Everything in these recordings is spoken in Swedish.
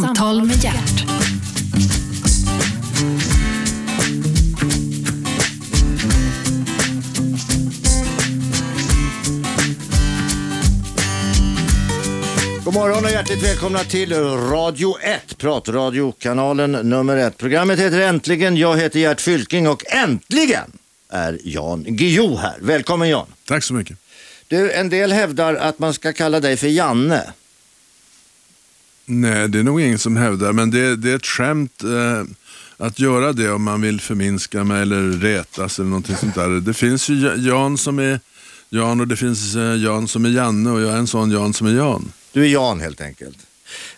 Samtal med hjärt. God morgon och hjärtligt välkomna till Radio 1, pratradiokanalen nummer 1. Programmet heter Äntligen, jag heter Gert Fylking och äntligen är Jan Guillou här. Välkommen Jan. Tack så mycket. Du, en del hävdar att man ska kalla dig för Janne. Nej, det är nog ingen som hävdar, men det, det är ett skämt eh, att göra det om man vill förminska mig eller retas eller någonting sånt där. Det finns ju Ja- Jan som är Jan och det finns eh, Jan som är Janne och jag är en sån Jan som är Jan. Du är Jan helt enkelt.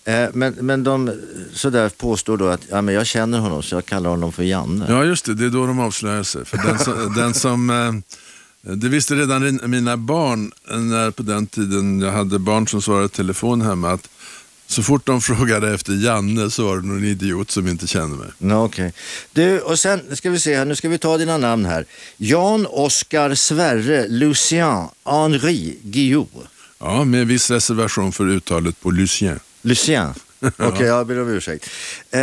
Eh, men, men de sådär påstår då att ja, men jag känner honom så jag kallar honom för Janne. Ja, just det, det är då de avslöjar sig. För den som, den som eh, det visste redan mina barn när på den tiden jag hade barn som svarade i telefon hemma att så fort de frågade efter Janne så var det någon idiot som inte kände mig. Nå, okej. Du, och sen ska vi se här, nu ska vi ta dina namn här. Jan, Oskar, Sverre, Lucien, Henri, Guillou. Ja, med viss reservation för uttalet på Lucien. Lucien. Okej, jag ber om ursäkt. Eh,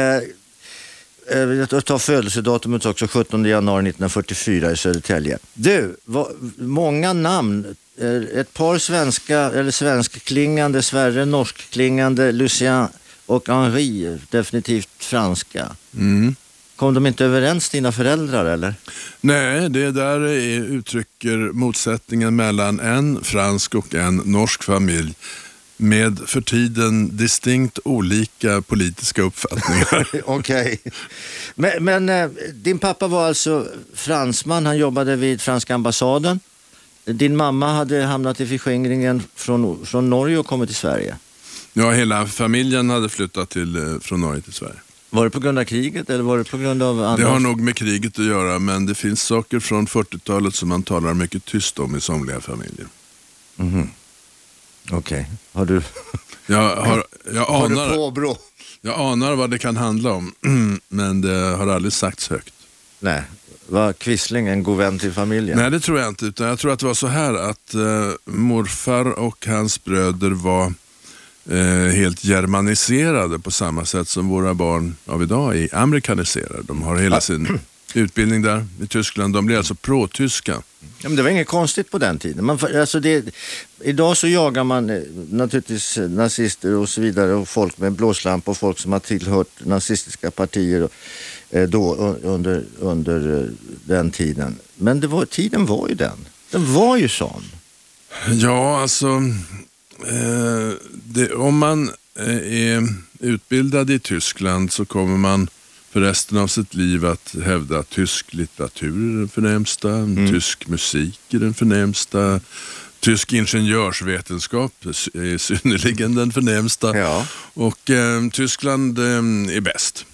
jag tar födelsedatumet också, 17 januari 1944 i Södertälje. Du, vad, många namn. Eh, ett par svenska, eller svenskklingande, Sverre norskklingande, Lucien och Henri, definitivt franska. Mm. Kom de inte överens, dina föräldrar eller? Nej, det där är, uttrycker motsättningen mellan en fransk och en norsk familj med för tiden distinkt olika politiska uppfattningar. Okej. Men, men eh, din pappa var alltså fransman, han jobbade vid franska ambassaden. Din mamma hade hamnat i förskingringen från, från Norge och kommit till Sverige. ja, hela familjen hade flyttat till, eh, från Norge till Sverige. Var det på grund av kriget eller var det på grund av annat? Det har nog med kriget att göra, men det finns saker från 40-talet som man talar mycket tyst om i somliga familjer. Okej. Har du, Jag, har, jag, har du anar, jag anar vad det kan handla om, men det har aldrig sagts högt. Nej. Var Quisling en god vän till familjen? Nej, det tror jag inte. Utan jag tror att det var så här att eh, morfar och hans bröder var eh, helt germaniserade på samma sätt som våra barn av idag är amerikaniserade. De har hela sin utbildning där i Tyskland. De blir alltså pro-tyska. Ja, men det var inget konstigt på den tiden. Man, alltså det, idag så jagar man eh, naturligtvis nazister och så vidare och folk med blåslampa och folk som har tillhört nazistiska partier eh, då, un- under, under eh, den tiden. Men det var, tiden var ju den. Den var ju sån. Ja, alltså eh, det, om man är utbildad i Tyskland så kommer man för resten av sitt liv att hävda att tysk litteratur är den förnämsta, tysk musik är den förnämsta, tysk ingenjörsvetenskap är synnerligen den förnämsta Ja. och eh, Tyskland eh, är bäst.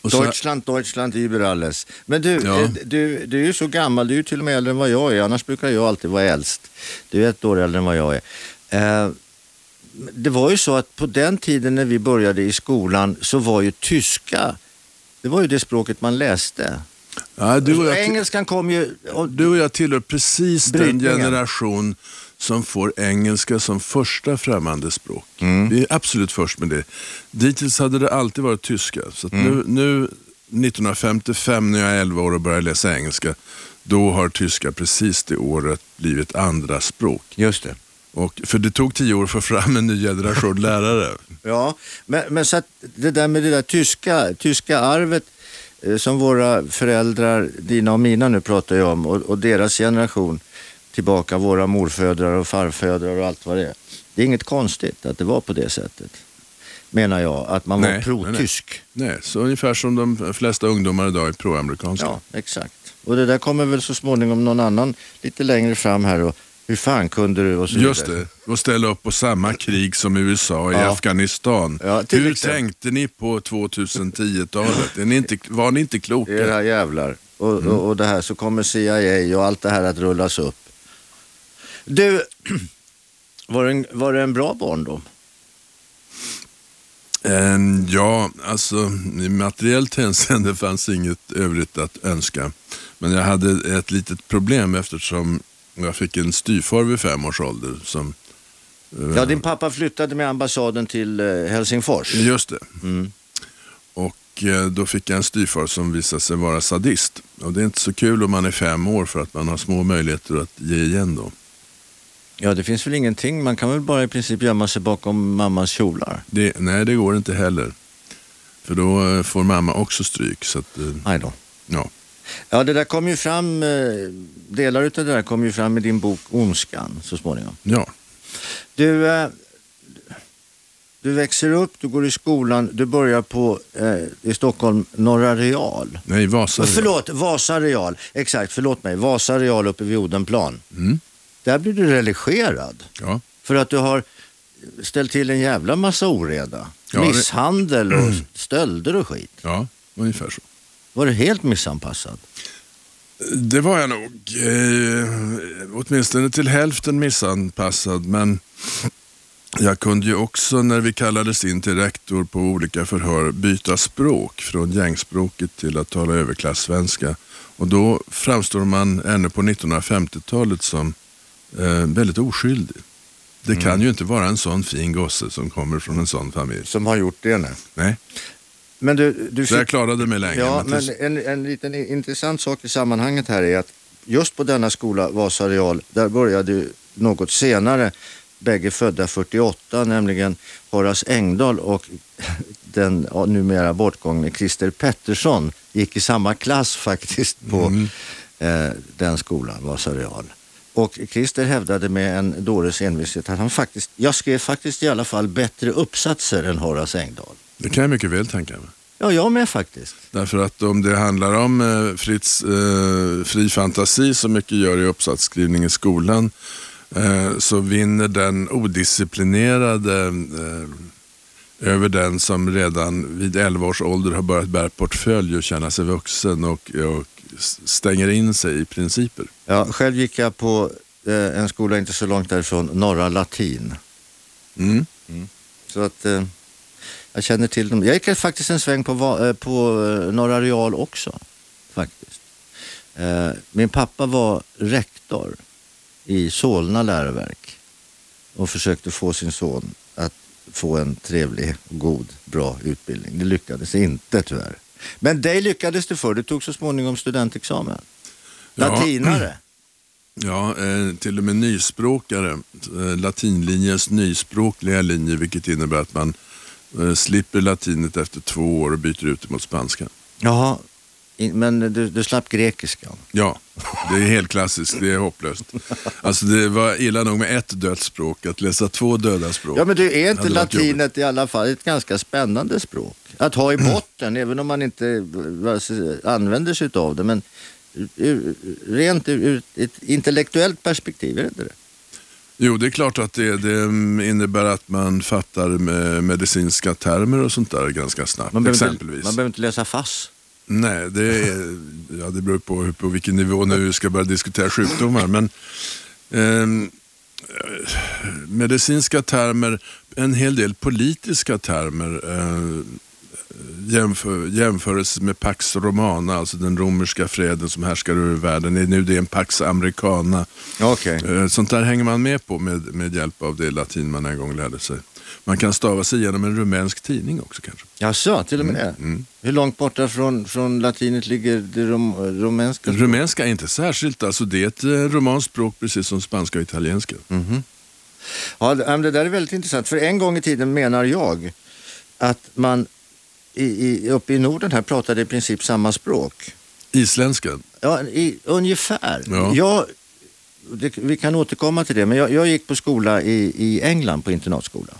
Och så- Deutschland, Deutschland über alles. Men du, Ja. eh, du, du är ju så gammal, du är ju till och med äldre än vad jag är. Annars brukar jag alltid vara äldst. Du är ett år äldre än vad jag är. Eh, det var ju så att på den tiden när vi började i skolan så var ju tyska, det var ju det språket man läste. Ja, du, och jag, Engelskan kom ju... och- du och jag tillhör precis den Brytningen. generation som får engelska som första främmande språk. Mm. Vi är absolut först med det. Dittills hade det alltid varit tyska. Så Mm. nu, nu 1955 när jag är 11 år och börjar läsa engelska, då har tyska precis det året blivit andra språk. Just det. Och, för det tog tio år att få fram en ny generation lärare. Ja, men, men så det där med det där tyska, tyska arvet eh, som våra föräldrar, dina och mina nu pratar jag om, och, och deras generation tillbaka, våra morfödrar och farfödrar och allt vad det är. Det är inget konstigt att det var på det sättet, menar jag, att man var Nej, pro-tysk. Nej, så ungefär som de flesta ungdomar idag är pro-amerikanska. Ja, exakt. Och det där kommer väl så småningom någon annan lite längre fram här och hur fan kunde du och så Just det, och ställa upp på samma krig som USA i Ja. Afghanistan. Ja, Hur exempel. tänkte ni på 2010-talet? Är ni inte, var ni inte kloka? Era jävlar. Och, och, och det här så kommer CIA och allt det här att rullas upp. Du, var det en, var det en bra barndom? Eh, ja, alltså i materiellt hänseende fanns inget övrigt att önska. Men jag hade ett litet problem eftersom jag fick en styvfar vid fem års ålder som Ja, din pappa flyttade med ambassaden till eh, Helsingfors. Just det. Och eh, då fick jag en styvfar som visade sig vara sadist. Och det är inte så kul om man är fem år för att man har små möjligheter att ge igen då. Ja, det finns väl ingenting. Man kan väl bara i princip gömma sig bakom mammas kjolar. Det, nej, det går inte heller. För då eh, får mamma också stryk. Så att, eh, då. ja. Ja, det där kom ju fram, eh, delar av det där kom ju fram i din bok Ondskan så småningom. ja. Du, eh, du växer upp, du går i skolan, du börjar på, eh, i Stockholm, Norra Real. Nej, Vasa. Oh, förlåt, Vasa Real. Exakt, förlåt mig. Vasa Real uppe vid Odenplan. Mm. Där blir du religerad. Ja. För att du har ställt till en jävla massa oreda. Ja, Misshandel och stölder och skit. ja, ungefär så. Var du helt missanpassad? Det var jag nog. Eh, åtminstone till hälften missanpassad. Men jag kunde ju också när vi kallades in till rektor på olika förhör byta språk från gängspråket till att tala överklassvenska. Och då framstår man ännu på 1950-talet som eh, väldigt oskyldig. Det kan ju inte vara en sån fin gosse som kommer från en sån familj. Som har gjort det nu. Nej, Men du, du så jag fick... klarade mig länge. Ja, men en, en liten intressant sak i sammanhanget här är att just på denna skola, Vasa Real, där började ju något senare bägge födda 48, nämligen Horace Engdahl och den ja, numera bortgångne Christer Pettersson gick i samma klass faktiskt på Mm. eh, den skolan, Vasa Real. Och Christer hävdade med en dåres envishet att han faktiskt, jag skrev faktiskt i alla fall bättre uppsatser än Horace Engdahl. det kan jag mycket väl tänka mig. Ja, jag med faktiskt. Därför att om det handlar om eh, Fritz eh, fri fantasi som mycket gör i uppsatsskrivning i skolan eh, så vinner den odisciplinerade eh, över den som redan vid 11 års ålder har börjat bära portfölj och känna sig vuxen och, och stänger in sig i principer. Ja, själv gick jag på eh, en skola inte så långt därifrån, Norra Latin. Mm. Så att eh, jag känner till dem. Jag gick faktiskt en sväng på, eh, på eh, Norra Real också. Faktiskt. Eh, min pappa var rektor i Solna läroverk och försökte få sin son att få en trevlig, god, bra utbildning. Det lyckades inte tyvärr. Men dig lyckades det för. Du tog så småningom studentexamen. Ja. Latinare. Ja, till och med nyspråkare. Latinlinjens nyspråkliga linje vilket innebär att man slipper latinet efter två år och byter ut det mot spanska. Jaha, men du, du slapp grekiskan. Ja, det är helt klassiskt. Det är hopplöst. Alltså det var illa nog med ett dött språk. Att läsa två döda språk. Ja, men du är inte latinet i alla fall ett ganska spännande språk att ha i botten, även om man inte eh, använder sig av det. Men ur, rent ur ett intellektuellt perspektiv, är det inte det? Jo, det är klart att det, det innebär att man fattar med medicinska termer och sånt där ganska snabbt. Man behöver, exempelvis. inte, man behöver inte läsa FASS. Nej, det, är, ja, det beror på på vilken nivå när vi ska börja diskutera sjukdomar. Men eh, medicinska termer, en hel del politiska termer. Eh, jämför, jämförelse med Pax Romana, alltså den romerska freden som härskar över världen. Är Nu det är en Pax Americana. Okej. Eh, Sånt där hänger man med på med, med hjälp av det latin man en gång lärde sig. Man kan stava sig igenom en rumänsk tidning också kanske. Jaså, till och med det? Mm. Hur långt borta från, från latinet ligger det rom, rumänska? Rumänska är inte särskilt, alltså det är ett eh, romanskt språk precis som spanska och italienska. Ja, det ja, det där är väldigt intressant. För en gång i tiden menar jag att man i, i, uppe i Norden här pratade i princip samma språk. Isländska, Ja, i, ungefär. Ja. Jag, det, vi kan återkomma till det, men jag, jag gick på skola i, i England på internatskola.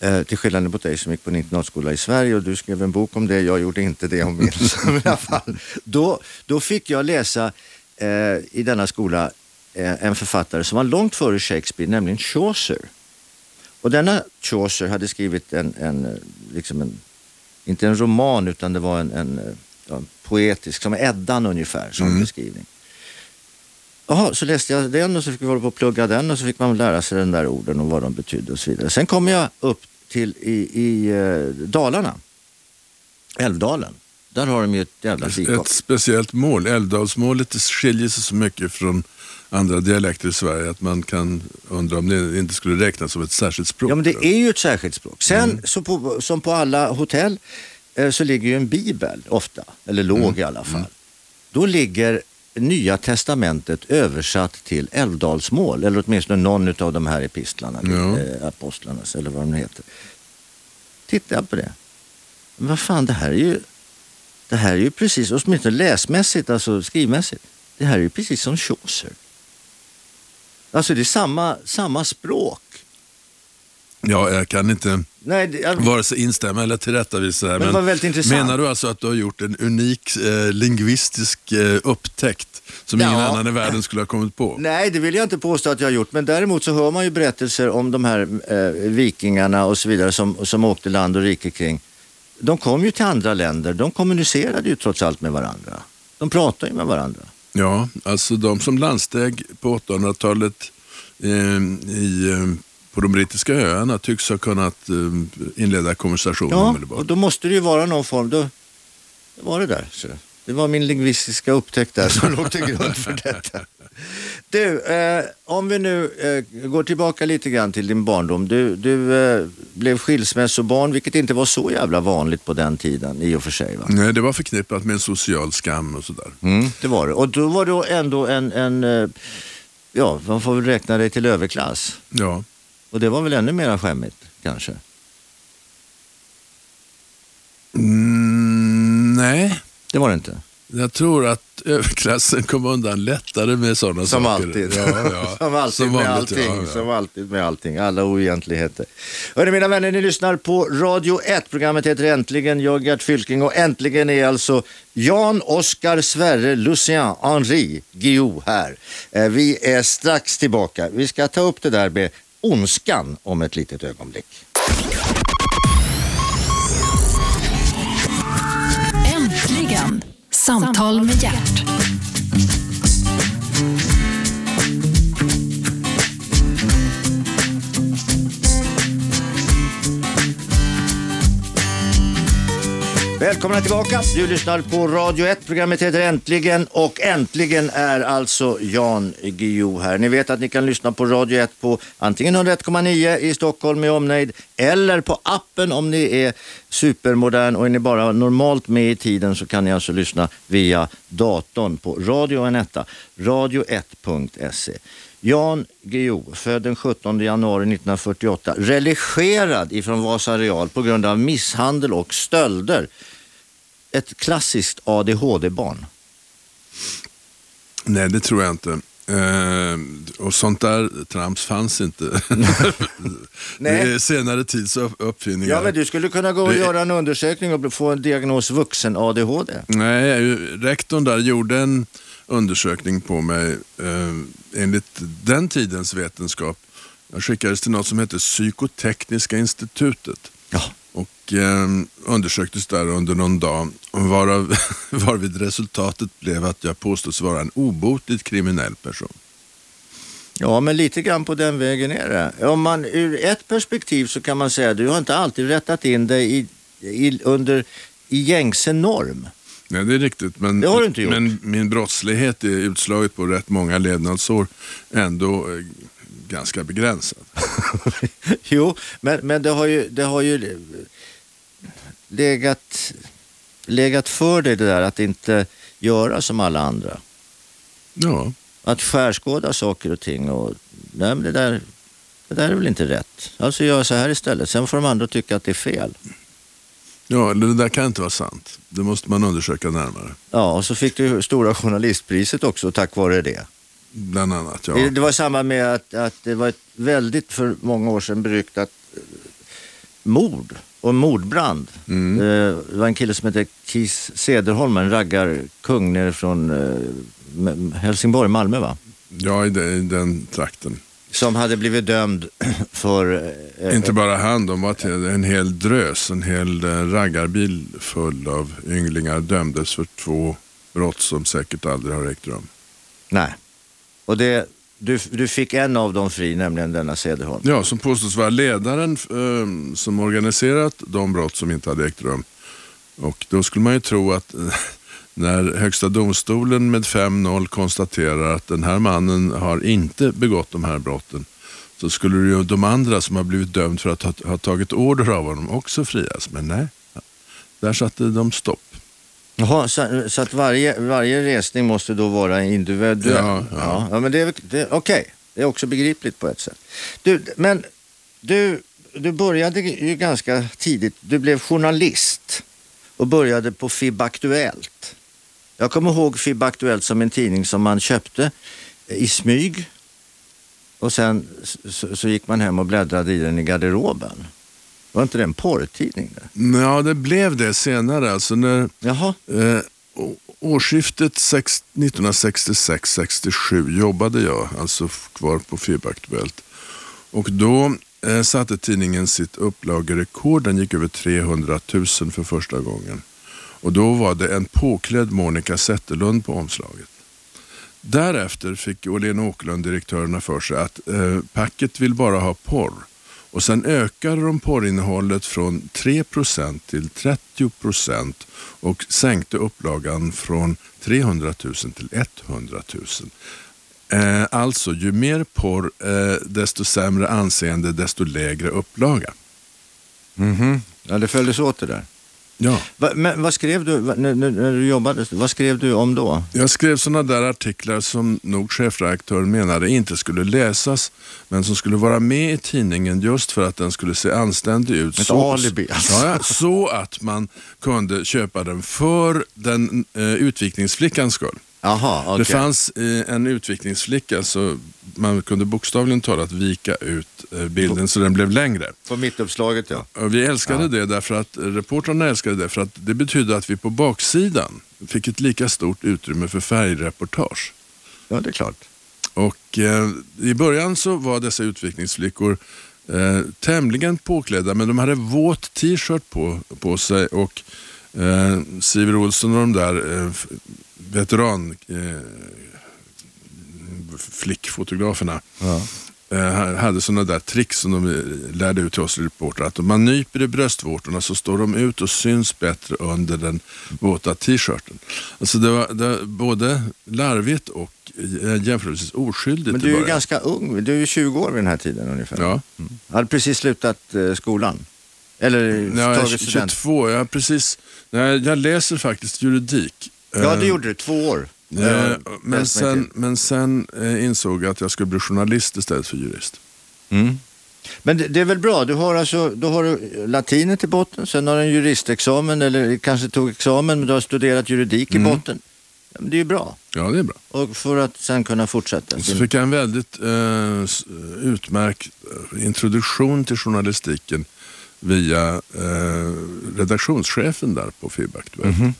Eh, till skillnad mot dig som gick på en internatskola i Sverige och du skrev en bok om det. Jag gjorde inte det om min. Men i alla fall, då, då fick jag läsa eh, i denna skola eh, en författare som var långt före Shakespeare, nämligen Chaucer. Och denna Chaucer hade skrivit en, en, eh, liksom en inte en roman utan det var en, en, eh, en poetisk, som Eddan ungefär, som Mm. beskrivning. Jaha, så läste jag den och så fick vi hålla på och plugga den och så fick man lära sig den där orden och vad de betydde och så vidare. Sen kom jag upp till i, i eh, Dalarna, Älvdalen. Där har de ju ett jävla fikon. ett speciellt mål. Älvdalsmålet skiljer sig så mycket från andra dialekter i Sverige att man kan undra om det inte skulle räknas som ett särskilt språk. Ja, men det är ju ett särskilt språk. Sen, så på, som på alla hotell, eh, så ligger ju en bibel ofta, eller låg i alla fall. Då ligger Nya Testamentet översatt till älvdalsmål, eller åtminstone någon av de här epistlarna, Ja. eh, eller vad de heter. Titta på det. Men vad fan, det här är ju, det här är ju precis, åtminstone läsmässigt, alltså skrivmässigt, det här är ju precis som Chaucer. Alltså det är samma, samma språk. Ja, jag kan inte Nej, det, jag, vare sig instämma eller tillrättavisa här. Men var väldigt intressant. Menar du alltså att du har gjort en unik eh, lingvistisk eh, upptäckt som ingen Ja. annan i världen skulle ha kommit på? Nej, det vill jag inte påstå att jag har gjort. Men däremot så hör man ju berättelser om de här eh, vikingarna och så vidare som, som åkte land och rike kring. De kom ju till andra länder. De kommunicerade ju trots allt med varandra. De pratade ju med varandra. Ja, alltså de som landsteg på 800-talet eh, eh, på de brittiska öarna tycks ha kunnat eh, inleda konversation Ja, omedelbart. och då måste det ju vara någon form. Då, det var det där. Så. Det var min lingvistiska upptäckt där som låg till grund för detta. Du, eh, om vi nu eh, går tillbaka lite grann till din barndom. Du, du eh, blev skilsmässobarn, vilket inte var så jävla vanligt på den tiden i och för sig. Va? Nej, det var förknippat med en social skam och sådär. Mm, det var det. Och då var du ändå en, en eh, ja, man får väl räkna dig till överklass. Ja. Och det var väl ännu mer skämmigt kanske? Mm, nej, Det var det inte. Jag tror att överklassen kom undan lättare med sådana Som saker. alltid. Ja, ja. som alltid Som med allting. ja, ja. Som alltid med allting. Alla oegentligheter. Hörni mina vänner, ni lyssnar på Radio 1. Programmet heter Äntligen. Jag är Gert Fylking och äntligen är alltså Jan, Oskar, Sverre, Lucien, Henri, Guillou här. Eh, Vi är strax tillbaka. Vi ska ta upp det där med ondskan om ett litet ögonblick. Samtal med hjärt. Välkomna tillbaka. Du lyssnar på Radio 1. Programmet heter Äntligen och äntligen är alltså Jan Guillou här. Ni vet att ni kan lyssna på Radio 1 på antingen 101,9 i Stockholm med omnejd eller på appen om ni är supermodern och är ni bara normalt med i tiden så kan ni alltså lyssna via datorn på Radio Anetta, radio1.se. Jan Guillou, född den 17 januari 1948, religerad ifrån Vasa Real på grund av misshandel och stölder. Ett klassiskt ADHD-barn. Nej, det tror jag inte. Eh, och sånt där trams fanns inte. det är senare tids upp- uppfinningar. Ja, men du skulle kunna gå och Det- göra en undersökning och få en diagnos vuxen ADHD. Nej, rektorn där gjorde en undersökning på mig eh, enligt den tidens vetenskap. Jag skickades till något som heter Psykotekniska institutet Ja. Och eh, undersöktes där under någon dag varav, varvid resultatet blev att jag påstås vara en obotligt kriminell person. Ja, men lite grann på den vägen är det. Om man, ur ett perspektiv så kan man säga att du har inte alltid rättat in dig i, i, under, i gängse norm. Nej, det är riktigt. Men, Det har du inte gjort. men min brottslighet är utslaget på rätt många levnadsår ändå eh, ganska begränsad. jo, men, men det har ju, det har ju legat, legat för dig det där att inte göra som alla andra. Ja, Att skärskåda saker och ting. Och, nej, det, där, det där är väl inte rätt. Alltså gör så här istället. Sen får de andra tycka att det är fel. ja eller det där kan inte vara sant. Det måste man undersöka närmare. Ja, och så fick du Stora Journalistpriset också tack vare det. Bland annat, ja. Det, det var samma med att, att det var ett väldigt för många år sedan beryktat eh, mord och mordbrand. Mm. Eh, Det var en kille som hette Kis Cederholm, en raggarkung nere från eh, Helsingborg, Malmö va? Ja, i, de, i den trakten. Som hade blivit dömd för... Inte bara han, de var till, en hel drös, en hel raggarbil full av ynglingar dömdes för två brott som säkert aldrig har ägt rum. Nej. Och det, du, du fick en av dem fri, nämligen denna Cederholm. Ja, som påstås vara ledaren eh, som organiserat de brott som inte hade ägt rum. Och då skulle man ju tro att eh, När Högsta domstolen med 5-0 konstaterar att den här mannen har inte begått de här brotten så skulle ju de andra som har blivit dömd för att ha, ha tagit order av honom också frias. Men nej, där satte de stopp. Jaha, så, så, att varje, varje resning måste då vara individuell? Ja, ja. ja men det är, okej, okay. det är också begripligt på ett sätt. Du, men du, du började ju ganska tidigt, du blev journalist och började på FIB Aktuellt. Jag kommer ihåg FIB Aktuellt som en tidning som man köpte i smyg och sen så, så gick man hem och bläddrade i den i garderoben. Var inte det en porrtidning? Ja, det blev det senare. Alltså när, Jaha. Eh, årsskiftet 1966-67 jobbade jag alltså kvar på FIB Aktuellt. Och då eh, satte tidningen sitt upplagerekord. Den gick över 300 000 för första gången. Och då var det en påklädd Monica Zetterlund på omslaget. Därefter fick Åhlén Åkerlund direktörerna för sig att eh, packet vill bara ha porr. Och sen ökade de porrinnehållet från 3% till 30% och sänkte upplagan från 300 000 till 100 000. Eh, alltså, ju mer porr, eh, desto sämre anseende, desto lägre upplaga. Mm -hmm. Ja, det följdes åt det där. Ja. Va, men vad skrev du när, när, du jobbade? Vad skrev du om då? Jag skrev sådana där artiklar som nog chefredaktören menade inte skulle läsas, men som skulle vara med i tidningen just för att den skulle se anständig ut. Ett så, alibi alltså. ja, Så att man kunde köpa den för den eh, utvikningsflickans skull. Aha, okay. Det fanns eh, en utvikningsflicka så man kunde bokstavligen talat vika ut eh, bilden så den blev längre. På mittuppslaget ja. Och vi älskade ja. det därför att reportrarna älskade det för att det betydde att vi på baksidan fick ett lika stort utrymme för färgreportage. Ja, det är klart. Och eh, i början så var dessa utvikningsflickor eh, tämligen påklädda men de hade våt t-shirt på, på sig och eh, Siver Olsson och de där eh, veteran eh, flickfotograferna ja. eh, hade sådana där tricks som de lärde ut till oss reportrar. Att om man nyper i bröstvårtorna så står de ut och syns bättre under den våta t-shirten. Alltså det var, det var både larvigt och eh, jämförelsevis oskyldigt. Men du är ju ganska ung, du är ju 20 år vid den här tiden ungefär. Ja. Mm. Jag hade precis slutat eh, skolan. Eller ja, tagit student. 22, jag, precis, jag läser faktiskt juridik Ja, det gjorde du. Två år. Eh, men, sen, men sen eh, insåg jag att jag skulle bli journalist istället för jurist. Mm. Men det, det, är väl bra, du har alltså du har latinet i botten, sen har du en juristexamen eller kanske tog examen men du har studerat juridik mm. i botten. Det är ju bra. Ja, det är bra. Och för att sen kunna fortsätta. Så fick jag en väldigt eh, utmärkt eh, introduktion till journalistiken via eh, redaktionschefen där på FIB Aktuellt. Mm -hmm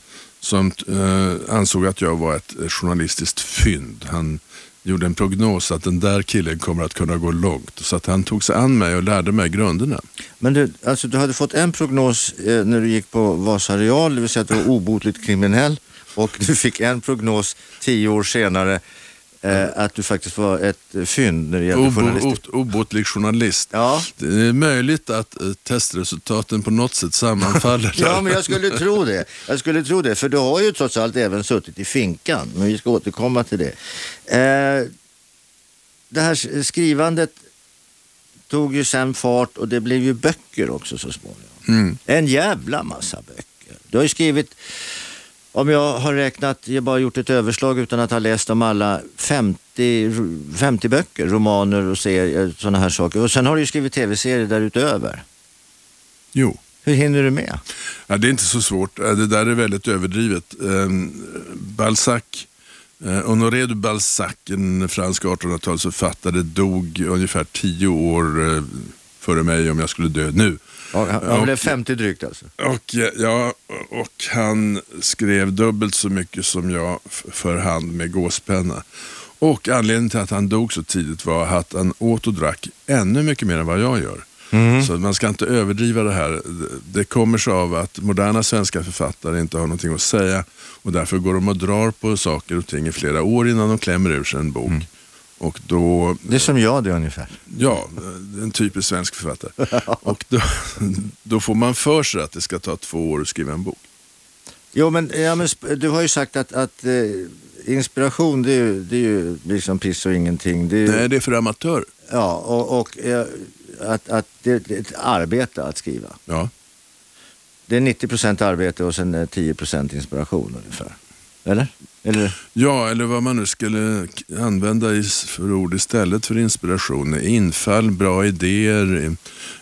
som eh, ansåg att jag var ett journalistiskt fynd. Han gjorde en prognos att den där killen kommer att kunna gå långt. Så att han tog sig an mig och lärde mig grunderna. Men du, alltså, du hade fått en prognos eh, när du gick på Vasa Real, det vill säga att du var obotligt kriminell. Och du fick en prognos tio år senare eh, att du faktiskt var ett fynd när det gällde Obo, journalistik. Obotlig journalist. Ja. Det är möjligt att eh, testresultaten på något sätt sammanfaller. ja, men jag skulle tro det. Jag skulle tro det, för du har ju trots allt även suttit i finkan, men vi ska återkomma till det. Eh, det här skrivandet tog ju sen fart och det blev ju böcker också så småningom. Mm. En jävla massa böcker. Du har ju skrivit om jag har räknat, jag bara gjort ett överslag utan att ha läst om alla 50, 50 böcker, romaner och serier, sådana här saker. Och sen har du ju skrivit tv-serier därutöver. Jo. Hur hinner du med? Ja, det är inte så svårt. Det där är väldigt överdrivet. Ehm, Balzac, eh, Honoré de Balzac, en fransk 1800-talsförfattare, dog ungefär tio år eh, före mig om jag skulle dö nu. Ja, han, han blev 50 drygt alltså? Och, ja, och han skrev dubbelt så mycket som jag för hand med gåspenna. Och anledningen till att han dog så tidigt var att han åt och drack ännu mycket mer än vad jag gör. Mm. Så man ska inte överdriva det här. Det kommer sig av att moderna svenska författare inte har någonting att säga och därför går de och drar på saker och ting i flera år innan de klämmer ur sig en bok. Mm. Och då, det är som jag det ungefär. Ja, en typisk svensk författare. och då, då, får man för sig att det ska ta två år att skriva en bok. Jo, men, ja, men du har ju sagt att, att eh, inspiration det är, ju, det är ju liksom piss och ingenting. Det är, Nej, det är för amatörer. Ja, och, och eh, att, att det det är ett arbete att skriva. Ja. Det är 90 procent arbete och sen eh, 10 procent inspiration ungefär. Eller? Eller? ja, eller vad man nu skulle använda för ord istället för inspiration. Infall, bra idéer,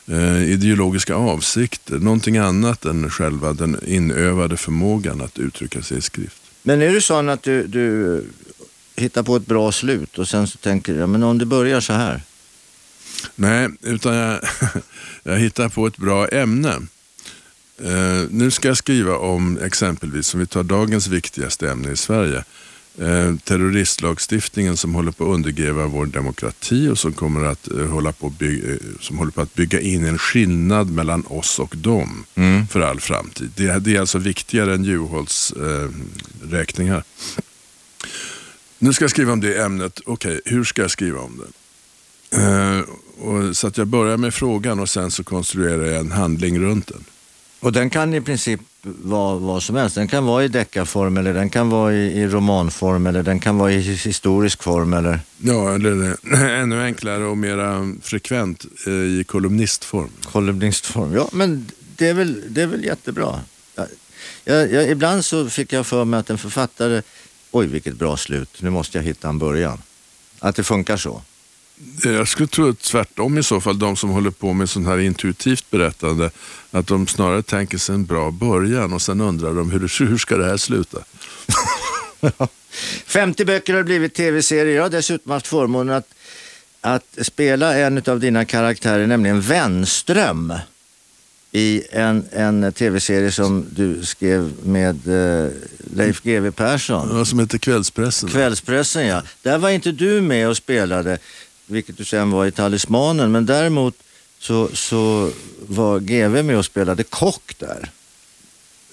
eh, ideologiska avsikter. Någonting annat än själva den inövade förmågan att uttrycka sig i skrift. Men är det så att du, du hittar på ett bra slut och sen så tänker du, men om det börjar så här. Nej, utan jag, jag hittar på ett bra ämne. Eh, nu ska jag skriva om exempelvis, om vi tar dagens viktigaste ämne i Sverige, eh, terroristlagstiftningen som håller på att undergräva vår demokrati och som, kommer att, eh, hålla på att bygga, eh, som håller på att bygga in en skillnad mellan oss och dem för all framtid. Det, det är alltså viktigare än Juholts eh, räkningar. Nu ska jag skriva om det ämnet. Okej, hur ska jag skriva om det? Eh, och, så att jag börjar med frågan och sen så konstruerar jag en handling runt den. Och den kan i princip vara vad som helst. Den kan vara i deckarform eller den kan vara i, i romanform eller den kan vara i historisk form eller... Ja, eller ännu enklare och mera frekvent eh, i kolumnistform. kolumnistform. Ja, men det är väl, det är väl jättebra. Jag, jag, ibland så fick jag för mig att en författare, oj vilket bra slut, nu måste jag hitta en början. Att det funkar så. Eh, Jag skulle tro tvärtom i så fall, de som håller på med sånt här intuitivt berättande, att de snarare tänker sig en bra början och sen undrar de hur, hur ska det här sluta? 50 böcker har blivit tv-serier. Jag har dessutom haft förmånen att, att spela en av dina karaktärer, nämligen Wenström i en, en tv-serie som du skrev med eh, Leif GW Persson. Ja, som heter Kvällspressen. Kvällspressen ja. Där var inte du med och spelade, vilket du sen var i Talismanen, men däremot så, så var GV med och spelade kock där.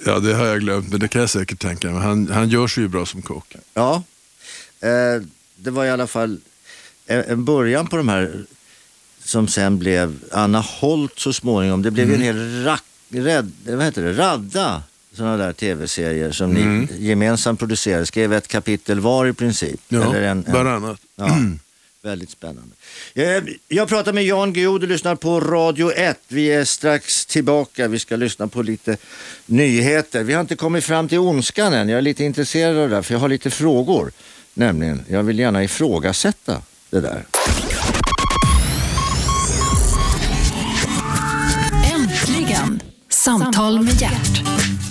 Ja, det har jag glömt, men det kan jag säkert tänka mig. Han, han gör sig ju bra som kock. Ja, eh, det var i alla fall en, början på de här som sen blev Anna Holt så småningom. Det blev ju en hel rack, rädd, vad heter det, radda sådana där tv-serier som ni gemensamt producerade. Skrev ett kapitel var i princip. Ja, Eller en, en, varannat. Ja, väldigt spännande. Eh, jag pratar med Jan Guillou, du lyssnar på Radio 1. Vi är strax tillbaka, vi ska lyssna på lite nyheter. Vi har inte kommit fram till ondskan än, jag är lite intresserad av det där, för jag har lite frågor. Nämligen, jag vill gärna ifrågasätta det där. Äntligen! Samtal med hjärt.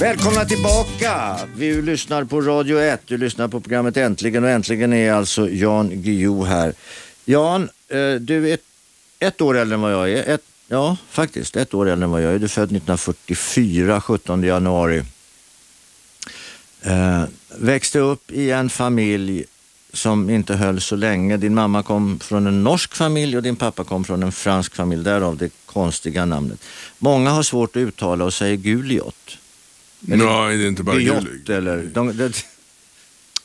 Välkomna tillbaka! Vi lyssnar på Radio 1, du lyssnar på programmet Äntligen och äntligen är alltså Jan Guillou här. Jan, eh, du är ett år äldre än vad jag är. Ett, ja, faktiskt ett år äldre än vad jag är. Du är född 1944, 17 januari. Eh, växte upp i en familj som inte höll så länge. Din mamma kom från en norsk familj och din pappa kom från en fransk familj, därav det konstiga namnet. Många har svårt att uttala och säger Guliot. Nej, det är inte bara Guillot Gulig. eller... De, de,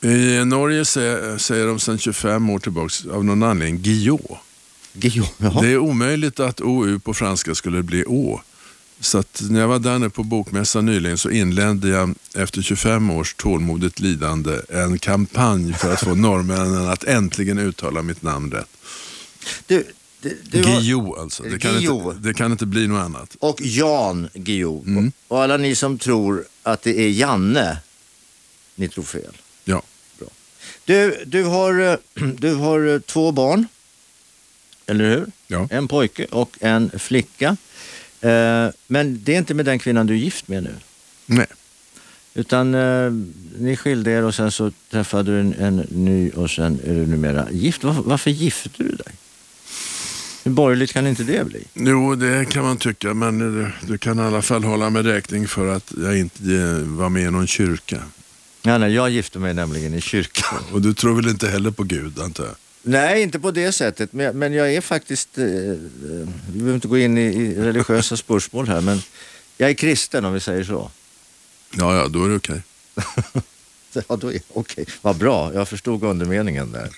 I Norge säger, säger de sedan 25 år tillbaks av någon anledning Guillot. Guillot. Det är omöjligt att OU på franska skulle bli Å. Så att när jag var där nere på bokmässan nyligen så inledde jag efter 25 års tålmodigt lidande en kampanj för att få norrmännen att äntligen uttala mitt namn rätt. Du, Guillou alltså. Det kan, Guillou. inte, det kan inte bli något annat. och Jan Guillou. Mm. Och, alla ni som tror att det är Janne, ni tror fel. Ja. Du, du, har, eh, du har eh, två barn, eller hur? Ja. En pojke och en flicka. Eh, men det är inte med den kvinnan du är gift med nu. Nej. Utan eh, ni skilde er och sen så träffade du en, en ny och sen är du numera gift. Varför, varför gifte du dig? Hur borgerligt kan inte det bli? Jo, det kan man tycka, men du, kan i alla fall hålla med räkning för att jag inte eh, var med i någon kyrka. Ja, nej, jag gifte mig nämligen i kyrkan. Och du tror väl inte heller på Gud, antar jag? Nej, inte på det sättet. Men, men jag är faktiskt, eh, vi behöver inte gå in i, i religiösa spörsmål här, men jag är kristen om vi säger så. Ja, ja, då är det okej. Ja, då är, okej, vad bra. Jag förstod undermeningen där.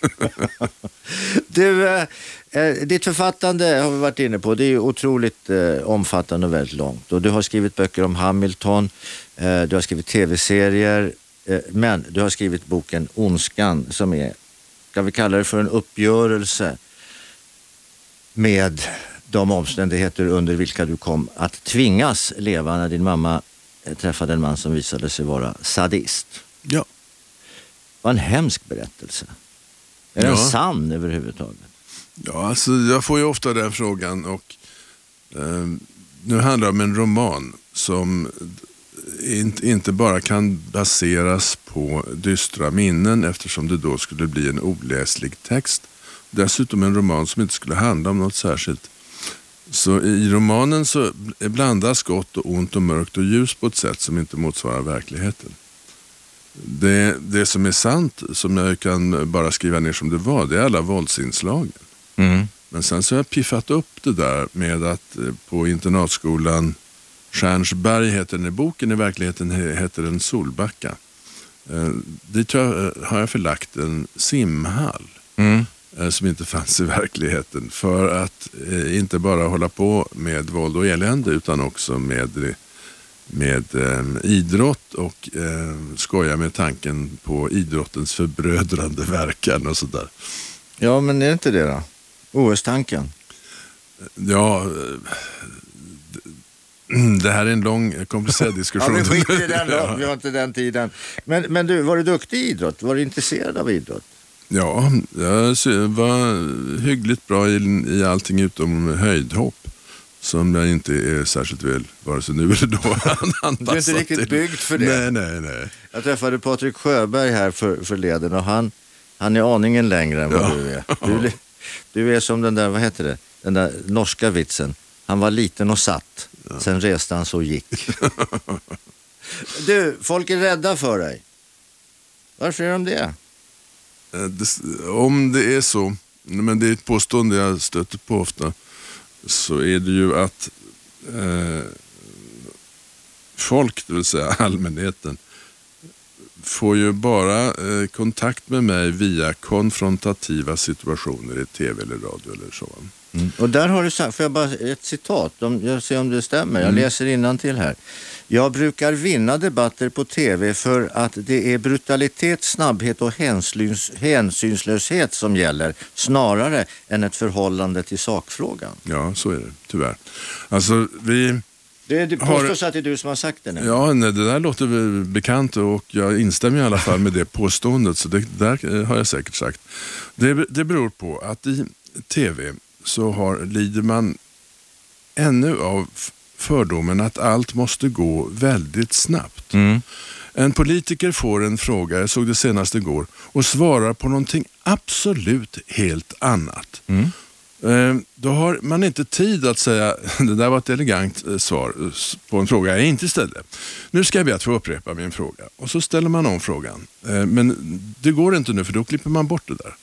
du, eh, eh, ditt författande har vi varit inne på. Det är otroligt eh, omfattande och väldigt långt. Och du har skrivit böcker om Hamilton, eh, du har skrivit tv-serier, eh, men du har skrivit boken Ondskan som är, ska vi kalla det för en uppgörelse med de omständigheter under vilka du kom att tvingas leva när din mamma eh, träffade en man som visade sig vara sadist. Ja. Det var en hemsk berättelse. Är den Ja. sann överhuvudtaget? Ja, alltså, jag får ju ofta den frågan och eh, nu handlar det om en roman som inte, inte bara kan baseras på dystra minnen eftersom det då skulle bli en oläslig text. Dessutom en roman som inte skulle handla om något särskilt. Så i romanen så blandas gott och ont och mörkt och ljus på ett sätt som inte motsvarar verkligheten. Det, det som är sant, som jag kan bara skriva ner som det var, det är alla våldsinslagen. Men sen så har jag piffat upp det där med att eh, på internatskolan Stjärnsberg heter den i boken, i verkligheten he- heter den Solbacka. Eh, dit har jag, eh, har jag förlagt en simhall eh, som inte fanns i verkligheten för att inte bara hålla på med våld och elände utan också med, med eh, idrott och eh, skoja med tanken på idrottens förbrödrande verkan och sådär. Ja, men är det inte det då? OS-tanken? Ja, eh, det här är en lång komplicerad Ja, diskussion. vi skiter i den då. Ja. Vi har inte den tiden. Men, men du, var du duktig i idrott? Var du intresserad av idrott? Ja, jag var hyggligt bra i, i allting utom höjdhopp. Som jag inte är särskilt väl, vare sig nu eller då, anpassad inte riktigt till. byggd för det. Nej, nej, nej. Jag träffade Patrik Sjöberg här för, förleden och han, han är aningen längre än vad Ja. du är. Du, är du är som den där, vad heter det, den där norska vitsen. Han var liten och satt, sen reste han sig och gick. du, folk är rädda för dig. Varför är de det? Eh, det- Om det är så, men det är ett påstående jag stöter på ofta, så är det ju att eh, folk, det vill säga allmänheten, får ju bara eh, kontakt med mig via konfrontativa situationer i tv eller radio eller så. Och där har du sagt, får jag bara ett citat, om, jag ser om det stämmer, jag läser till här. Jag brukar vinna debatter på tv för att det är brutalitet, snabbhet och hänsyns, hänsynslöshet som gäller, snarare än ett förhållande till sakfrågan. Ja, så är det tyvärr. Alltså, vi... Det, det Har- påstås att det är du som har sagt det nu. Ja, nej, det där låter bekant och jag instämmer i alla fall med det påståendet. Så det där eh, har jag säkert sagt. Det, det beror på att i tv så har, lider man ännu av fördomen att allt måste gå väldigt snabbt. En politiker får en fråga, jag såg det senast igår, och svarar på någonting absolut helt annat. Eh, Då har man inte tid att säga, det där var ett elegant eh, svar eh, på en fråga jag inte ställde. Nu ska jag be att få upprepa min fråga. Och så ställer man om frågan. Eh, Men det går inte nu för då klipper man bort det där.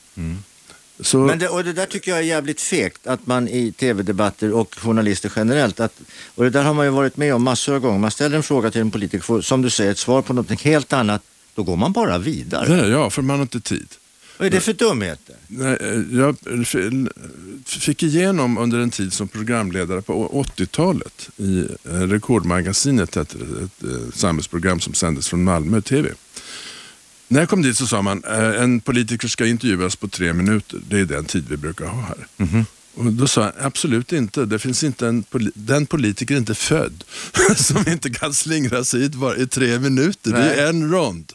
Så, Men det, och det där tycker jag är jävligt fegt, att man i tv-debatter och journalister generellt, att, och det där har man ju varit med om massor av gånger. Man ställer en fråga till en politiker, får, som du säger, ett svar på något helt annat, då går man bara vidare. det, ja, för man har inte tid. Vad är det för dumheter? Nej, eh, Jag fick igenom under en tid som programledare på 80-talet i eh, Rekordmagasinet, ett, ett, ett samhällsprogram som sändes från Malmö TV. När jag kom dit så sa man eh, en politiker ska intervjuas på tre minuter. Det är den tid vi brukar ha här. Och då sa jag absolut inte. Det finns inte en poli- den politiker är inte född som inte kan slingra sig hit bara i tre minuter. Det Nej. är en rond.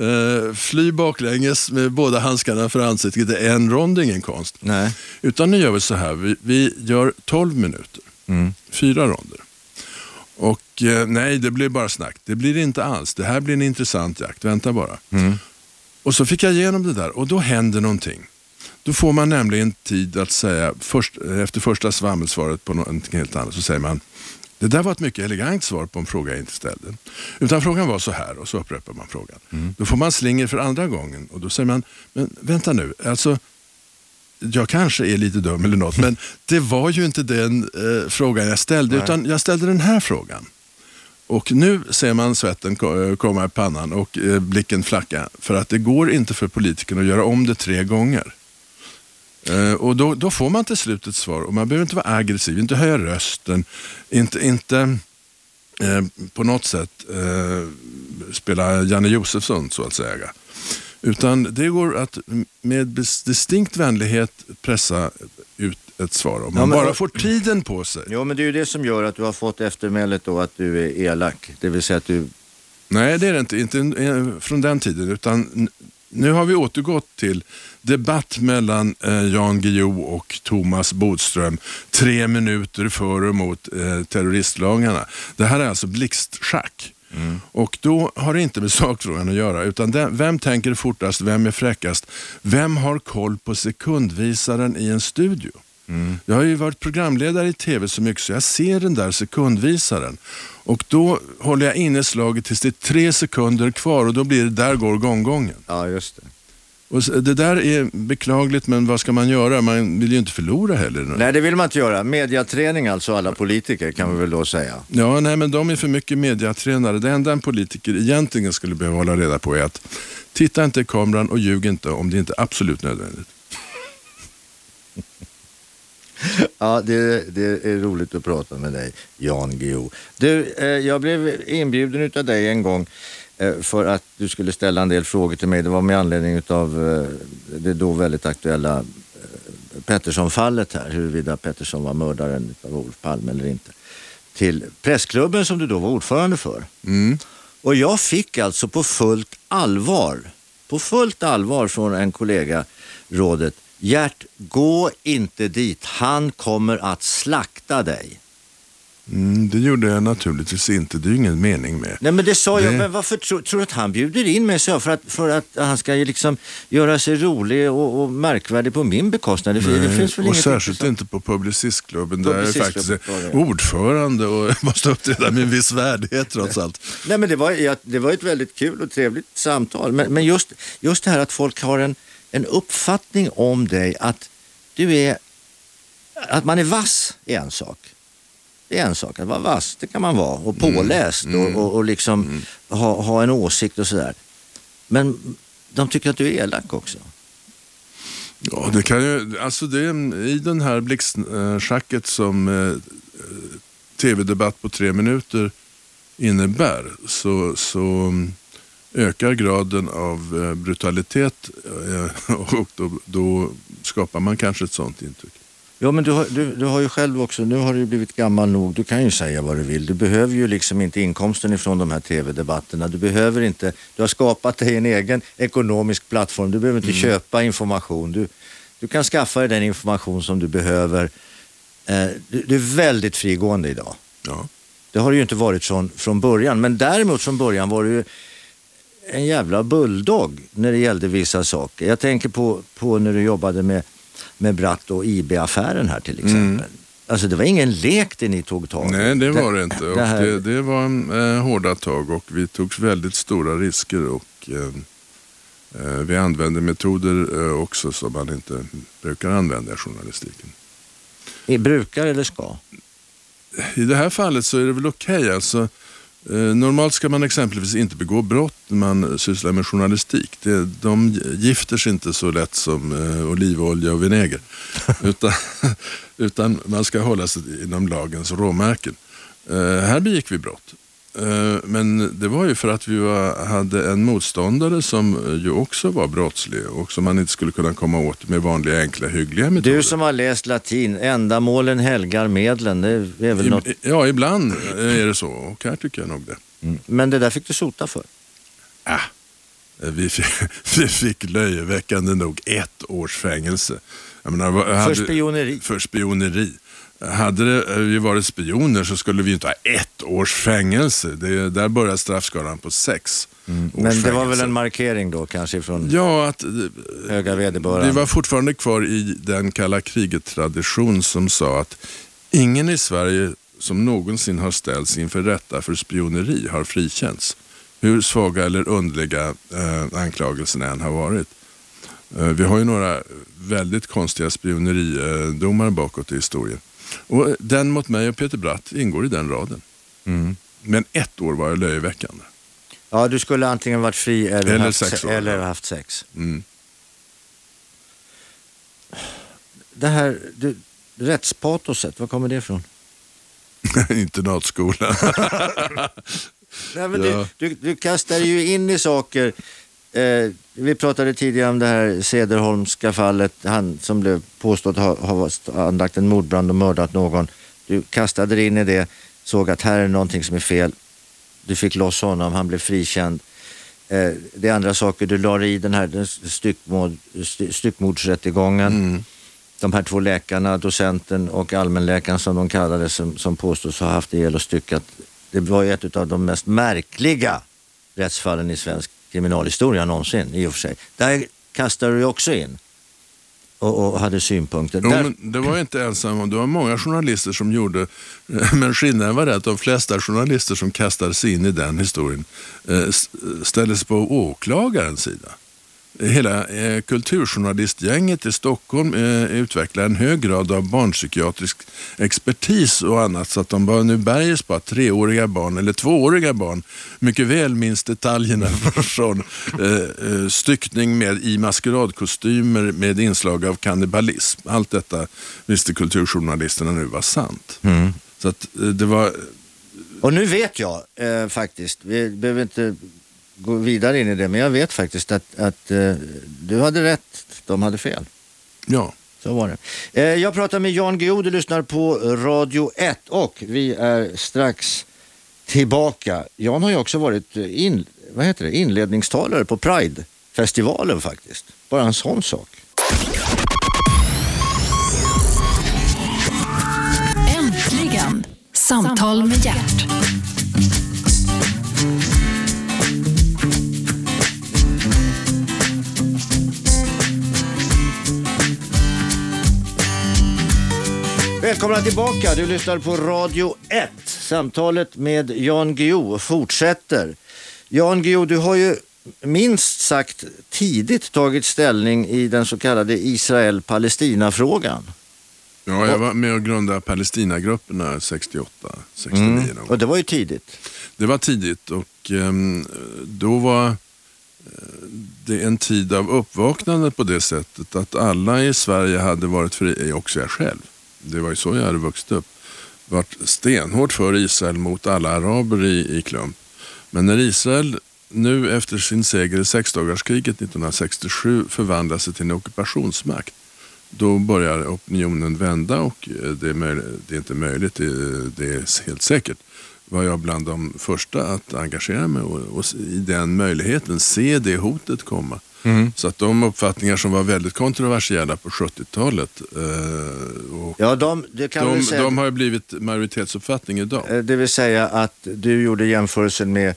Uh, fly baklänges med båda handskarna för ansiktet. Det är en rond, det ingen konst. Nej. Utan nu gör vi så här, vi, vi gör 12 minuter. Fyra ronder. Och eh, nej, det blir bara snack. Det blir det inte alls. Det här blir en intressant jakt, vänta bara. Och så fick jag igenom det där och då händer någonting. Då får man nämligen tid att säga, först, efter första svammelsvaret på någonting helt annat, så säger man det där var ett mycket elegant svar på en fråga jag inte ställde. Utan frågan var så här och så upprepar man frågan. Då får man slinger för andra gången och då säger man, men vänta nu, alltså jag kanske är lite dum eller något, men det var ju inte den eh, frågan jag ställde, Nej. utan jag ställde den här frågan. Och nu ser man svetten ko- komma i pannan och eh, blicken flacka. För att det går inte för politikerna att göra om det tre gånger. Eh, och då, då får man till slut ett svar och man behöver inte vara aggressiv, inte höja rösten, inte, inte eh, på något sätt eh, spela Janne Josefsson så att säga. Utan det går att med distinkt vänlighet pressa ut ett svar. Om man men- bara får tiden på sig. Jo, men det är ju det som gör att du har fått eftermälet då att du är elak. Det vill säga att du... Nej, det är det inte. Inte eh, från den tiden. Utan nu har vi återgått till debatt mellan eh, Jan Guillou och Thomas Bodström tre minuter för och emot eh, terroristlagarna. Det här är alltså blixtschack. Och då har det inte med sakfrågan att göra, utan den, vem tänker fortast, vem är fräckast, vem har koll på sekundvisaren i en studio? Jag har ju varit programledare i tv så mycket så jag ser den där sekundvisaren. Och då håller jag inne slaget tills det är tre sekunder kvar och då blir det där går gonggongen. Ja, just det. Och det där är beklagligt men vad ska man göra? Man vill ju inte förlora heller. Nej, det vill man inte göra. Mediaträning alltså, alla politiker kan vi väl då säga. Ja, nej men de är för mycket mediatränare. Det enda en politiker egentligen skulle behöva hålla reda på är att titta inte i kameran och ljug inte om det inte är absolut nödvändigt. Ja, det, det är roligt att prata med dig, Jan Guillou. Du, eh, jag blev inbjuden utav dig en gång för att du skulle ställa en del frågor till mig. Det var med anledning av eh, det då väldigt aktuella eh, Pettersson-fallet här, huruvida Pettersson var mördaren av Olof Palme eller inte. Till pressklubben som du då var ordförande för. Mm. Och jag fick alltså på fullt allvar, på fullt allvar från en kollega rådet, Gert, gå inte dit, han kommer att slakta dig. Mm, det gjorde jag naturligtvis inte. Det är ju ingen mening med. Nej men det sa jag, Det- men varför tror tror du att han bjuder in mig? Så jag, för, att, för att han ska ju liksom göra sig rolig och, och märkvärdig på min bekostnad. Det, det finns väl och särskilt inte på Publicistklubben där jag faktiskt är ordförande och måste uppträda med en viss värdighet trots allt. Nej men det var, det var ett väldigt kul och trevligt samtal. Men, men just, just det här att folk har en, en uppfattning om dig att du är, att man är vass är en sak. Det är en sak, att vara vass, det kan man vara. Och påläst och, och, och liksom ha, ha en åsikt och sådär. Men de tycker att du är elak också. Ja, det kan ju, alltså det, I den här blixtschacket som eh, tv-debatt på tre minuter innebär så, så mm, ökar graden av eh, brutalitet eh, och då, då skapar man kanske ett sånt intryck. Ja men du har, du, du har ju själv också, nu har du ju blivit gammal nog, du kan ju säga vad du vill. Du behöver ju liksom inte inkomsten ifrån de här tv-debatterna. Du behöver inte, du har skapat dig en egen ekonomisk plattform. Du behöver inte köpa information. Du, du kan skaffa dig den information som du behöver. Eh, du, du är väldigt frigående idag. Ja. Det har det ju inte varit från, från början. Men däremot från början var du ju en jävla bulldog när det gällde vissa saker. Jag tänker på, på när du jobbade med, med Bratt och IB-affären här till exempel. Alltså det var ingen lek det ni tog tag i. Nej, det var det inte. Det här- det, det var eh, hårda tag och vi tog väldigt stora risker och eh, eh, vi använde metoder eh, också som man inte brukar använda i journalistiken. Ni brukar eller ska? I det här fallet så är det väl okej. Alltså, eh, normalt ska man exempelvis inte begå brott när man sysslar med journalistik. Det, de gifter sig inte så lätt som eh, olivolja och vinäger. utan, utan man ska hålla sig inom lagens råmärken. Eh, här begick vi brott. Eh, men det var ju för att vi var, hade en motståndare som eh, ju också var brottslig och som man inte skulle kunna komma åt med vanliga enkla hyggliga metoder. Du som har läst latin, ändamålen helgar medlen. Det är väl något... I, ja, ibland är det så och här tycker jag nog det. Men det där fick du sota för. Ah, vi, fick, vi fick löjeväckande nog ett års fängelse. Menar, hade, spioneri. För spioneri. Hade det, eh, vi varit spioner så skulle vi inte ha ett års fängelse. Det, där börjar straffskalan på sex Mm. Men det var väl fängelse. en markering då kanske från Ja, att eh, höga vederbörande. vi var fortfarande kvar i den kalla kriget-tradition som sa att ingen i Sverige som någonsin har ställts inför rätta för spioneri har frikänts. Hur svaga eller underliga eh, anklagelserna än har varit. Eh, vi har ju några väldigt konstiga spioneridomar bakåt i historien. Och den mot mig och Peter Bratt ingår i den raden. Men ett år var det löjeväckande. Ja, du skulle antingen varit fri eller, Eller haft, sex år, eller ja. haft sex. Mm. Det här du, rättspatoset, var kommer det ifrån? Internatskolan. Nej, men Ja. du, du, du kastar ju in i saker. Eh, vi pratade tidigare om det här Cederholmska fallet. Han som blev påstått ha, ha anlagt en mordbrand och mördat någon. Du kastade dig in i det, såg att här är någonting som är fel. Du fick loss honom, han blev frikänd. Eh, det är andra saker, du la i den här den styckmord, st- styckmordsrättegången. Mm. De här två läkarna, docenten och allmänläkaren som de kallades, som, som påstås ha haft ihjäl och styckat. Det var ju ett av de mest märkliga rättsfallen i svensk kriminalhistoria någonsin i och för sig. Där kastade du också in och, och hade synpunkter. Jo, Där, det var jag inte ensam om. Det var många journalister som gjorde, men skillnaden var det att de flesta journalister som kastade sig in i den historien eh, ställde sig på åklagarens sida. Hela eh, kulturjournalistgänget i Stockholm eh, utvecklar en hög grad av barnpsykiatrisk expertis och annat så att de bara nu berges på att treåriga barn eller tvååriga barn mycket väl minns detaljerna från eh, eh, styckning med, i maskeradkostymer med inslag av kannibalism. Allt detta visste kulturjournalisterna nu var sant. Mm. Så att eh, det var och nu vet jag eh, faktiskt, vi behöver inte gå vidare in i det, men jag vet faktiskt att, att eh, du hade rätt, de hade fel. ja, Så var det. Eh, jag pratar med Jan Guillou, du lyssnar på Radio 1 och vi är strax tillbaka. Jan har ju också varit eh, in, vad heter det, inledningstalare på Pride-festivalen faktiskt. Bara en sån sak. Äntligen! Samtal med hjärt. Välkomna tillbaka, du lyssnar på Radio 1. Samtalet med Jan Guillou fortsätter. Jan Guillou, du har ju minst sagt tidigt tagit ställning i den så kallade Israel-Palestina-frågan. ja, jag var med och grundade Palestinagrupperna 68, 69 någon gång. Och det var ju tidigt. Det var tidigt och ehm, då var eh, det en tid av uppvaknande på det sättet att alla i Sverige hade varit fria, också jag själv. Det var ju så jag hade vuxit upp. Varit stenhårt för Israel mot alla araber i, i klump. Men när Israel nu efter sin seger i sexdagarskriget 1967 förvandlar sig till en ockupationsmakt då börjar opinionen vända och eh, det är, det är inte möjligt, eh, det är, det är helt säkert var jag bland de första att engagera mig och, och i den möjligheten se det hotet komma. Så att de uppfattningar som var väldigt kontroversiella på 70-talet eh, och Ja, de, det kan vi de, säga, de har ju blivit majoritetsuppfattning idag. eh, det vill säga att du gjorde jämförelsen med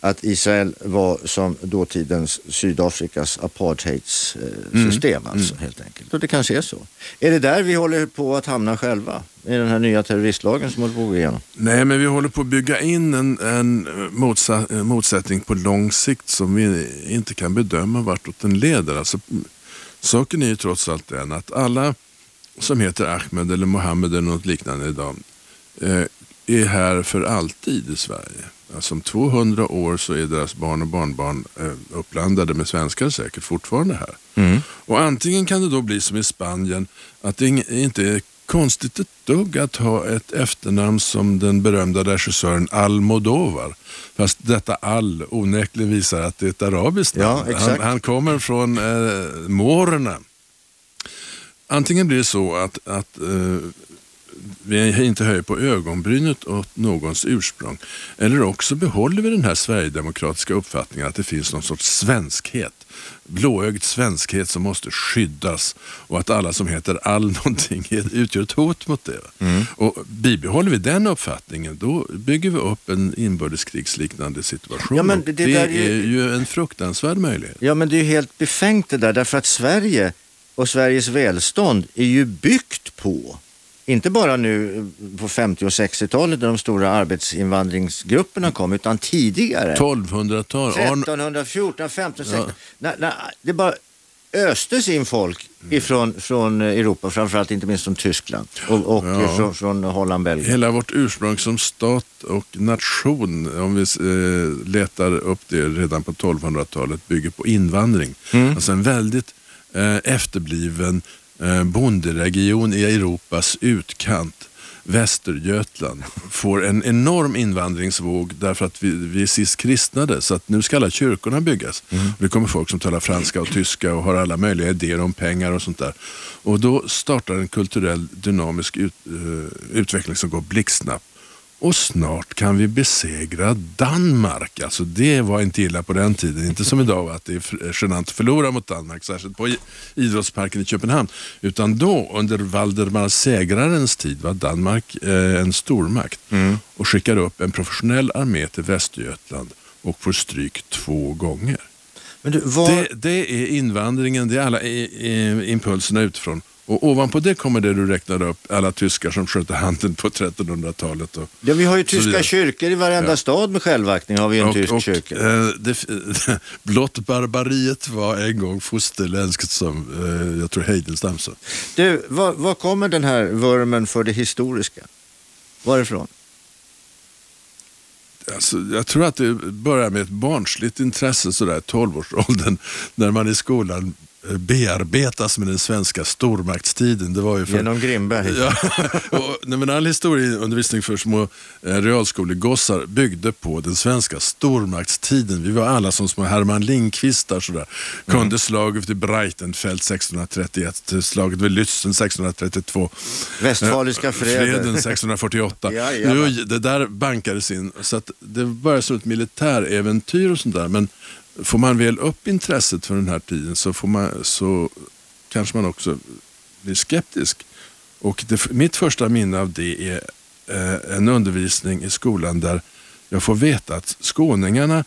att Israel var som dåtidens Sydafrikas apartheidssystem alltså helt enkelt. Och det kanske är så. Är det där vi håller på att hamna själva? I den här nya terroristlagen som håller på att gå igenom? Nej, men vi håller på att bygga in en, en motsa, motsättning på lång sikt som vi inte kan bedöma vartåt den leder. Alltså, saken är ju trots allt den att alla som heter Ahmed eller Mohammed eller något liknande idag eh, är här för alltid i Sverige. Alltså om 200 år så är deras barn och barnbarn eh, uppblandade med svenskar säkert fortfarande här. Och antingen kan det då bli som i Spanien att det inte är konstigt ett dugg att ha ett efternamn som den berömda regissören Almodovar. Fast detta all onekligen visar att det är ett arabiskt Ja, namn. exakt. han, han kommer från eh, Mårerna. Antingen blir det så att, att eh, vi inte höjer på ögonbrynet åt någons ursprung. Eller också behåller vi den här sverigedemokratiska uppfattningen att det finns någon sorts svenskhet. Blåögd svenskhet som måste skyddas och att alla som heter all någonting utgör ett hot mot det. Och bibehåller vi den uppfattningen då bygger vi upp en inbördeskrigsliknande situation. Ja, men det det, är ju- är ju en fruktansvärd möjlighet. Ja, men det är ju helt befängt det där, därför att Sverige och Sveriges välstånd är ju byggt på, inte bara nu på 50 och 60-talet när de stora arbetsinvandringsgrupperna kom, utan tidigare. 1200-tal. Arn- 1314, 15, 16. Nej, nej, det bara, östes in folk ifrån från Europa, framförallt inte minst från Tyskland och, och Ja. från, från Holland, Belgien. Hela vårt ursprung som stat och nation, om vi eh, letar upp det redan på 1200-talet, bygger på invandring. Alltså en väldigt eh, efterbliven eh, bonderegion i Europas utkant. Västergötland får en enorm invandringsvåg därför att vi, vi är sist kristnade så att nu ska alla kyrkorna byggas. Och det kommer folk som talar franska och tyska och har alla möjliga idéer om pengar och sånt där. Och då startar en kulturell dynamisk ut, eh, utveckling som går blixtsnabbt. Och snart kan vi besegra Danmark. Alltså det var inte illa på den tiden. Inte som idag att det är genant att förlora mot Danmark, särskilt på idrottsparken i Köpenhamn. Utan då, under Valdemar segrarens tid, var Danmark eh, en stormakt och skickade upp en professionell armé till Västergötland och får stryk två gånger. Du, var, Det, det är invandringen, det är alla i, i, impulserna utifrån. Och ovanpå det kommer det du räknade upp, alla tyskar som skötte handeln på 1300-talet. Och, ja, vi har ju tyska vidare. kyrkor i varenda Ja. stad med självaktning. har vi en tysk och, kyrka. eh, det, blott barbariet var en gång fosterländskt som eh, jag tror Heidenstam sa. Du, var, var kommer den här vurmen för det historiska? Varifrån? Alltså, jag tror att det börjar med ett barnsligt intresse sådär i 12-årsåldern när man i skolan bearbetas med den svenska stormaktstiden. Det var ju för, Genom Grimberg? Ja, och, nej, men all historieundervisning för små eh, realskolegossar byggde på den svenska stormaktstiden. Vi var alla som små Herman Lindqvistar sådär. Kunde slaget vid Breitenfeld 1631, slaget vid Lützen 1632. Västfaliska Eh, freden. Freden 1648. Ja, ja. Nu, det där bankades in. Så att det började som ett militäräventyr och sånt där. Men får man väl upp intresset för den här tiden så, får man, så kanske man också blir skeptisk. Och det, mitt första minne av det är eh, en undervisning i skolan där jag får veta att skåningarna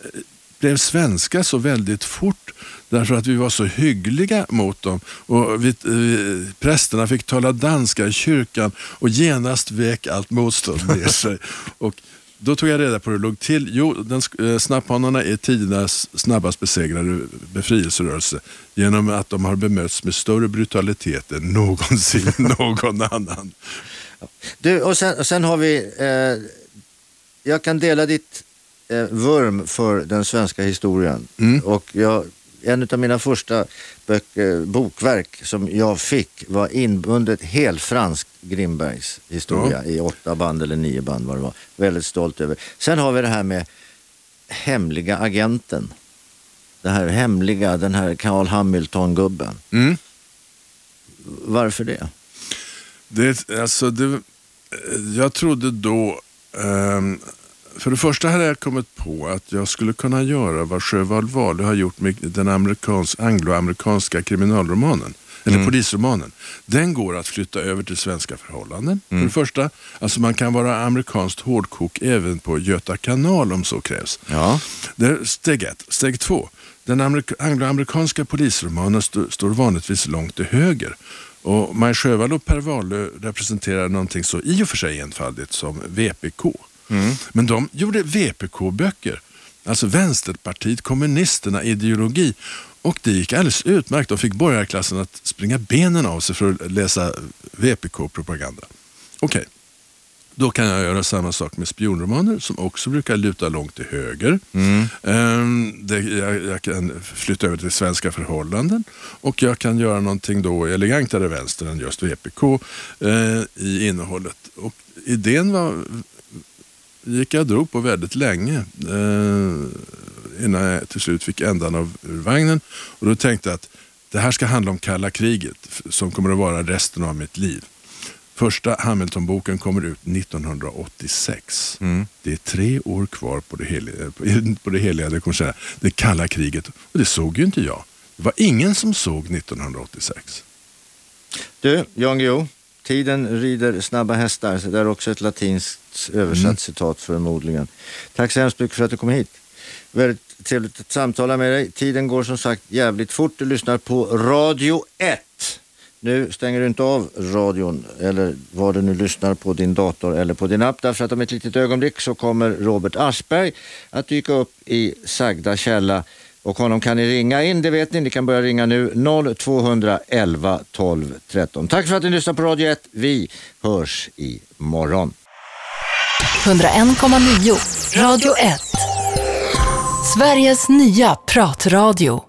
eh, blev svenska så väldigt fort därför att vi var så hyggliga mot dem. Och vi, eh, prästerna fick tala danska i kyrkan och genast vek allt motstånd ner sig. Och då tog jag reda på hur det låg till. Jo, den, eh, snapphanarna är tidernas snabbast besegrade befrielserörelse genom att de har bemötts med större brutalitet än någonsin någon annan. Du, och sen, och sen har vi, eh, jag kan dela ditt eh, vurm för den svenska historien. Mm. Och jag, en av mina första böcker, bokverk som jag fick var inbundet helfranskt Grimbergs historia i åtta band eller nio band vad det var. Väldigt stolt över. Sen har vi det här med hemliga agenten. Det här hemliga, den här Carl Hamilton-gubben. Mm. Varför det? Det, alltså det, jag trodde då, ehm, för det första hade jag kommit på att jag skulle kunna göra vad Sjöwall Wahlöö har gjort med den amerikans, angloamerikanska kriminalromanen. Eller polisromanen. Den går att flytta över till svenska förhållanden. För det första, alltså man kan vara amerikanskt hårdkok även på Göta kanal om så krävs. Ja. Det är steg ett. Steg två. Den amerik- angloamerikanska polisromanen st- står vanligtvis långt till höger. Och Maj Sjöwall och Per Wahlöö representerar någonting så i och för sig enfaldigt som VPK. Men de gjorde VPK-böcker. Alltså Vänsterpartiet kommunisterna ideologi. Och det gick alldeles utmärkt. De fick borgarklassen att springa benen av sig för att läsa VPK-propaganda. Okej. Då kan jag göra samma sak med spionromaner som också brukar luta långt till höger. Ehm, det, jag, jag kan flytta över till svenska förhållanden och jag kan göra någonting då elegantare vänster än just VPK eh, i innehållet. Och idén var, gick jag och drog på väldigt länge eh, innan jag till slut fick ändan av ur vagnen. Och då tänkte jag att det här ska handla om kalla kriget som kommer att vara resten av mitt liv. Första Hamilton-boken kommer ut 1986. Det är tre år kvar på det heliga, på det, heliga det, kommer säga, det kalla kriget. Och det såg ju inte jag. Det var ingen som såg 1986. Du, Jan Guillou, tiden rider snabba hästar. Så det är också ett latinskt översatt Mm. citat förmodligen. Tack så hemskt mycket för att du kom hit. Väldigt trevligt att samtala med dig. Tiden går som sagt jävligt fort. Du lyssnar på Radio 1. Nu stänger du inte av radion eller vad du nu lyssnar på din dator eller på din app därför att om ett litet ögonblick så kommer Robert Aschberg att dyka upp i sagda källa och honom kan ni ringa in, det vet ni. Ni kan börja ringa nu 0211 12 13. Tack för att ni lyssnar på Radio 1. Vi hörs imorgon. 101,9 Radio 1. Sveriges nya pratradio.